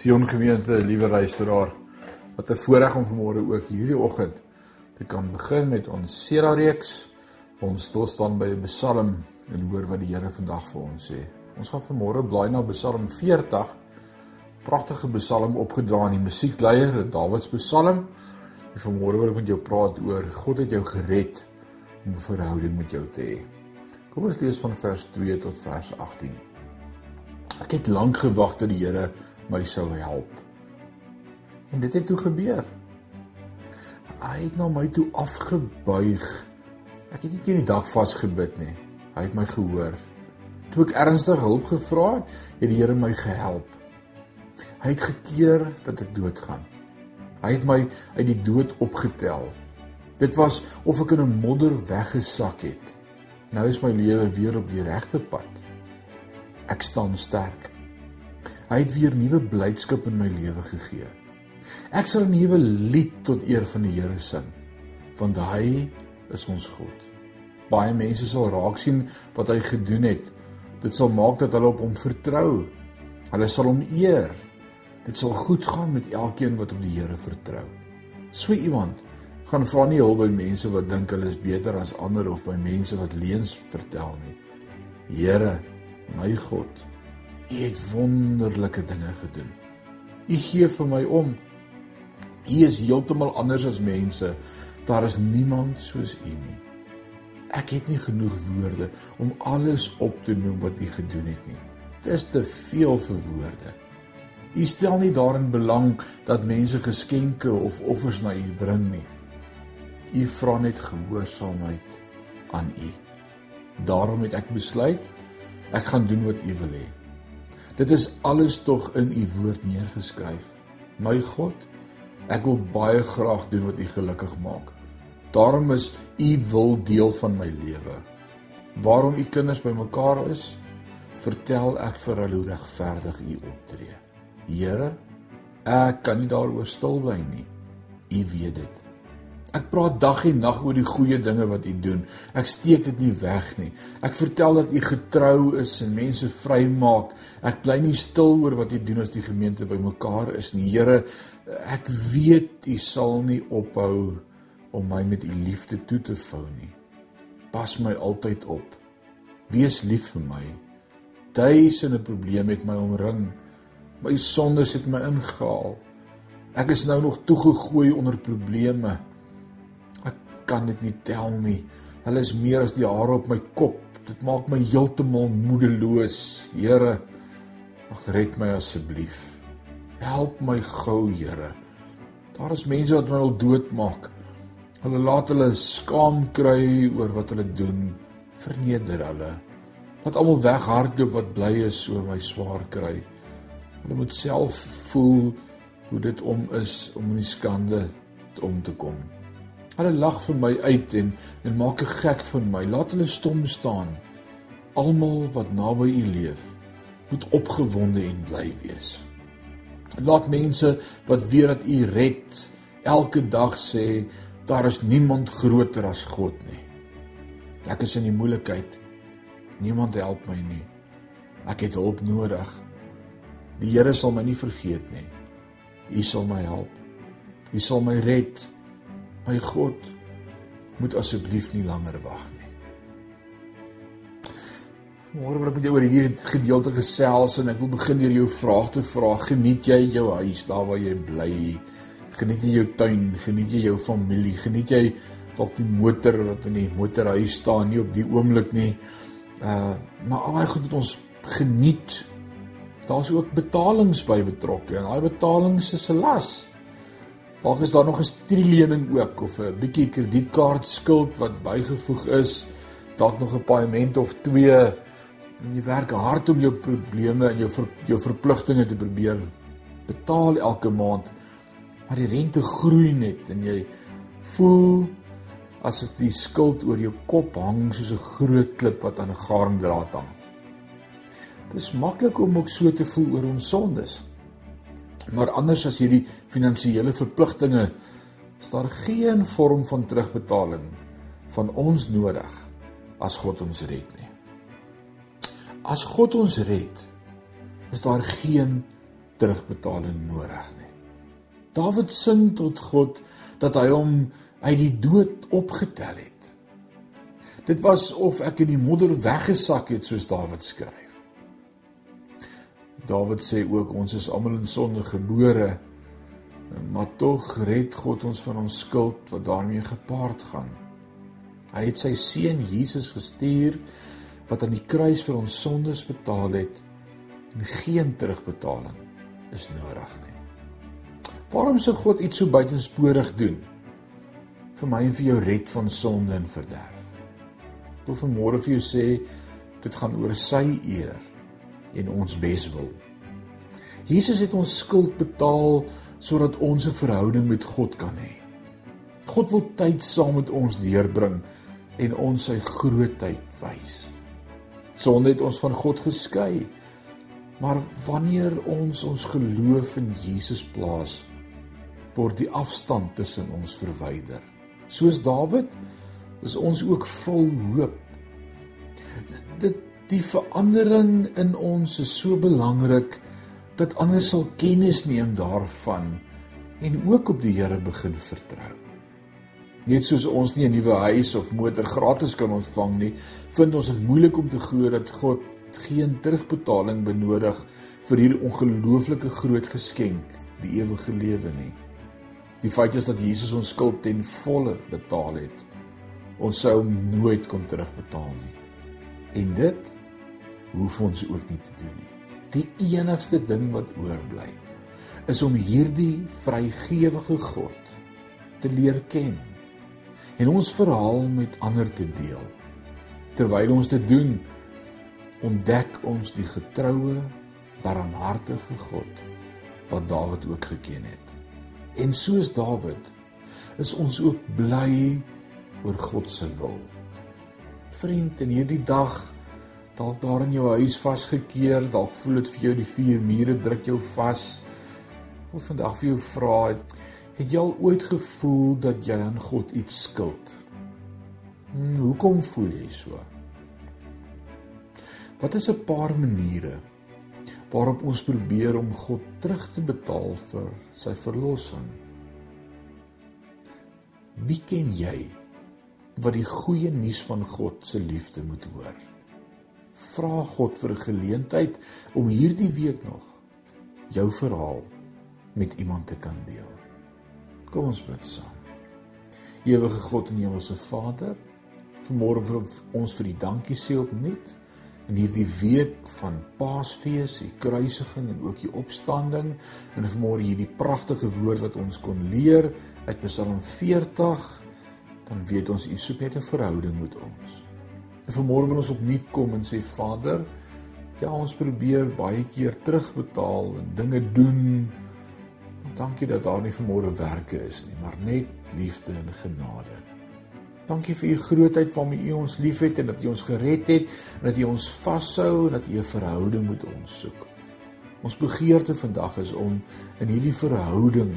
Sion gemeente, liewe luisteraar, wat 'n voorreg om vanmôre ook hierdie oggend te kan begin met ons Sera reeks. Ons stil staan by 'n Psalm en hoor wat die Here vandag vir ons sê. Ons gaan vanmôre blaai na Psalm 40. Pragtige Psalm opgedra in die musiekleier, Dawid se Psalm. En vanmôre wil ek met jou praat oor God het jou gered om 'n verhouding met jou te hê. Kom ons lees van vers 2 tot vers 18. Ek het lank gewag dat die Here my sou help. En dit het toe gebeur. Hy het na my toe afgebuig. Ek het nie teen die dag vasgebid nie. Hy het my gehoor. Toe ek ernstig hulp gevra het, het die Here my gehelp. Hy het gekeer dat ek doodgaan. Hy het my uit die dood opgetel. Dit was of ek in 'n modder weggesak het. Nou is my lewe weer op die regte pad. Ek staan sterk. Hy het weer nuwe blydskap in my lewe gegee. Ek sal 'n nuwe lied tot eer van die Here sing, want hy is ons God. Baie mense sal raak sien wat hy gedoen het. Dit sal maak dat hulle op hom vertrou. Hulle sal hom eer. Dit sal goed gaan met elkeen wat op die Here vertrou. So iemand gaan vra nie hulp by mense wat dink hulle is beter as ander of by mense wat leuns vertel nie. Here, my God, U het wonderlike dinge gedoen. U gee vir my om. U is heeltemal anders as mense. Daar is niemand soos U nie. Ek het nie genoeg woorde om alles op te noem wat U gedoen het nie. Dit is te veel vir woorde. U stel nie daarin belang dat mense geskenke of offers na U bring nie. U vra net gehoorsaamheid aan U. Daarom het ek besluit ek gaan doen wat U wil hê. Dit is alles tog in u woord neergeskryf. My God, ek wil baie graag doen wat u gelukkig maak. Daarom is u wil deel van my lewe. Waarom u kinders bymekaar is, vertel ek vir hulle hoe regverdig u optree. Here, ek kan nie daaroor stil bly nie. U weet dit. Ek praat dag en nag oor die goeie dinge wat u doen. Ek steek dit nie weg nie. Ek vertel dat u getrou is en mense vrymaak. Ek bly nie stil oor wat u doen as die gemeente bymekaar is nie. Here, ek weet u sal nie ophou om my met u liefde toe te vou nie. Pas my altyd op. Wees lief vir my. Duisende probleme met my omring. My sondes het my ingehaal. Ek is nou nog toegegooi onder probleme kan dit nie tel nie. Hulle is meer as die hare op my kop. Dit maak my heeltemal moedeloos. Here, ag red my asseblief. Help my gou, Here. Daar is mense wat my wil doodmaak. Hulle laat hulle skaam kry oor wat hulle doen. Verneder hulle. Laat almal weghardloop wat bly is oor my swaar kry. Hulle moet self voel hoe dit om is om in die skande om te kom. Hulle lag vir my uit en en maak 'n gek van my. Laat hulle stom staan. Almal wat naby U leef, moet opgewonde en bly wees. Laat mense wat weet dat U red, elke dag sê daar is niemand groter as God nie. Ek is in die moeilikheid. Niemand help my nie. Ek het hulp nodig. Die Here sal my nie vergeet nie. U sal my help. U sal my red. My God, moet asseblief nie langer wag nie. Môre wil ek met jou oor hierdie gedeelte gesels en ek wil begin deur jou vraag te vra. Geniet jy jou huis daar waar jy bly? Geniet jy jou tuin? Geniet jy jou familie? Geniet jy dalk die motor wat in die motorhuis staan nie op die oomblik nie? Uh, maar al daai goed wat ons geniet, daar's ook betalings by betrokke en daai betalings is 'n las. Dalk is daar nog 'n studielening ook of 'n bietjie kredietkaart skuld wat bygevoeg is, dalk nog 'n paaiement of 2 en jy werk hard om jou probleme en jou ver, jou verpligtinge te probeer betaal elke maand. Maar die rente groei net en jy voel asof die skuld oor jou kop hang soos 'n groot klip wat aan 'n garingdraad hang. Dit is maklik om ook so te voel oor ons sondes. Maar anders as hierdie finansiële verpligtinge is daar geen vorm van terugbetaling van ons nodig as God ons red nie. As God ons red, is daar geen terugbetaling nodig nie. Dawid sing tot God dat hy hom uit die dood opgetel het. Dit was of ek in die modder weggesak het soos Dawid skryf. Dawid sê ook ons is almal in sonde gebore, maar tog red God ons van ons skuld wat daarmee gepaard gaan. Hy het sy seun Jesus gestuur wat aan die kruis vir ons sondes betaal het en geen terugbetaling is nodig nie. Waarom sou God iets so buitensporig doen? Vir my en vir jou red van sonde en verderf. Ek wil vanmôre vir jou sê dit gaan oor sy eer en ons beswil. Jesus het ons skuld betaal sodat ons 'n verhouding met God kan hê. God wil tyd saam met ons deurbring en ons sy grootheid wys. Sonde het ons van God geskei. Maar wanneer ons ons geloof in Jesus plaas, word die afstand tussen ons verwyder. Soos Dawid is ons ook vol hoop. Dit die verandering in ons is so belangrik dat ander sal kennis neem daarvan en ook op die Here begin vertrou. Net soos ons nie 'n nuwe huis of motor gratis kan ontvang nie, vind ons dit moeilik om te glo dat God geen terugbetaling benodig vir hierdie ongelooflike groot geskenk, die ewige lewe nie. Die feit is dat Jesus ons skuld ten volle betaal het. Ons sou nooit kon terugbetaal nie. En dit hoef ons ook nie te doen nie. Die enigste ding wat oorbly is om hierdie vrygewige God te leer ken en ons verhaal met ander te deel. Terwyl ons dit doen, ontdek ons die getroue, barmhartige God wat Dawid ook geken het. En soos Dawid is ons ook bly oor God se wil. Vriend, in hierdie dag dalk daar in jou huis vasgekeer, dalk voel dit vir jou die vier mure druk jou vas. Ek wil vandag vir jou vra, het, het jy al ooit gevoel dat jy aan God iets skuld? Hmm, hoekom voel jy so? Wat is 'n paar maniere waarop ons probeer om God terug te betaal vir sy verlossing? Wie ken jy wat die goeie nuus van God se liefde moet hoor? Vra God vir 'n geleentheid om hierdie week nog jou verhaal met iemand te kan deel. Kom ons bid saam. Ewige God en Hemelse Vader, vanmôre vir ons vir die dankie sê opnuut in hierdie week van Paasfees, die kruisiging en ook die opstanding en vanmôre hierdie pragtige woord wat ons kon leer uit Psalm 40, dan weet ons u soek net 'n verhouding met ons. En vanmôre wil ons opnuut kom en sê Vader, ja ons probeer baie keer terugbetaal en dinge doen. Dankie dat daar nie vanmôre werke is nie, maar net liefde en genade. Dankie vir u grootheid waarmee u ons liefhet en dat u ons gered het en dat u ons vashou en dat u 'n verhouding met ons soek. Ons begeerte vandag is om in hierdie verhouding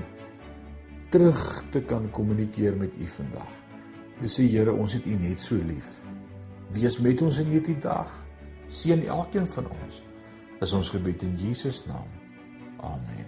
terug te kan kommunikeer met u vandag. Dis sê Here, ons het u net so lief. Wees met ons in hierdie dag. Seën elkeen van ons. Is ons gebed in Jesus naam. Amen.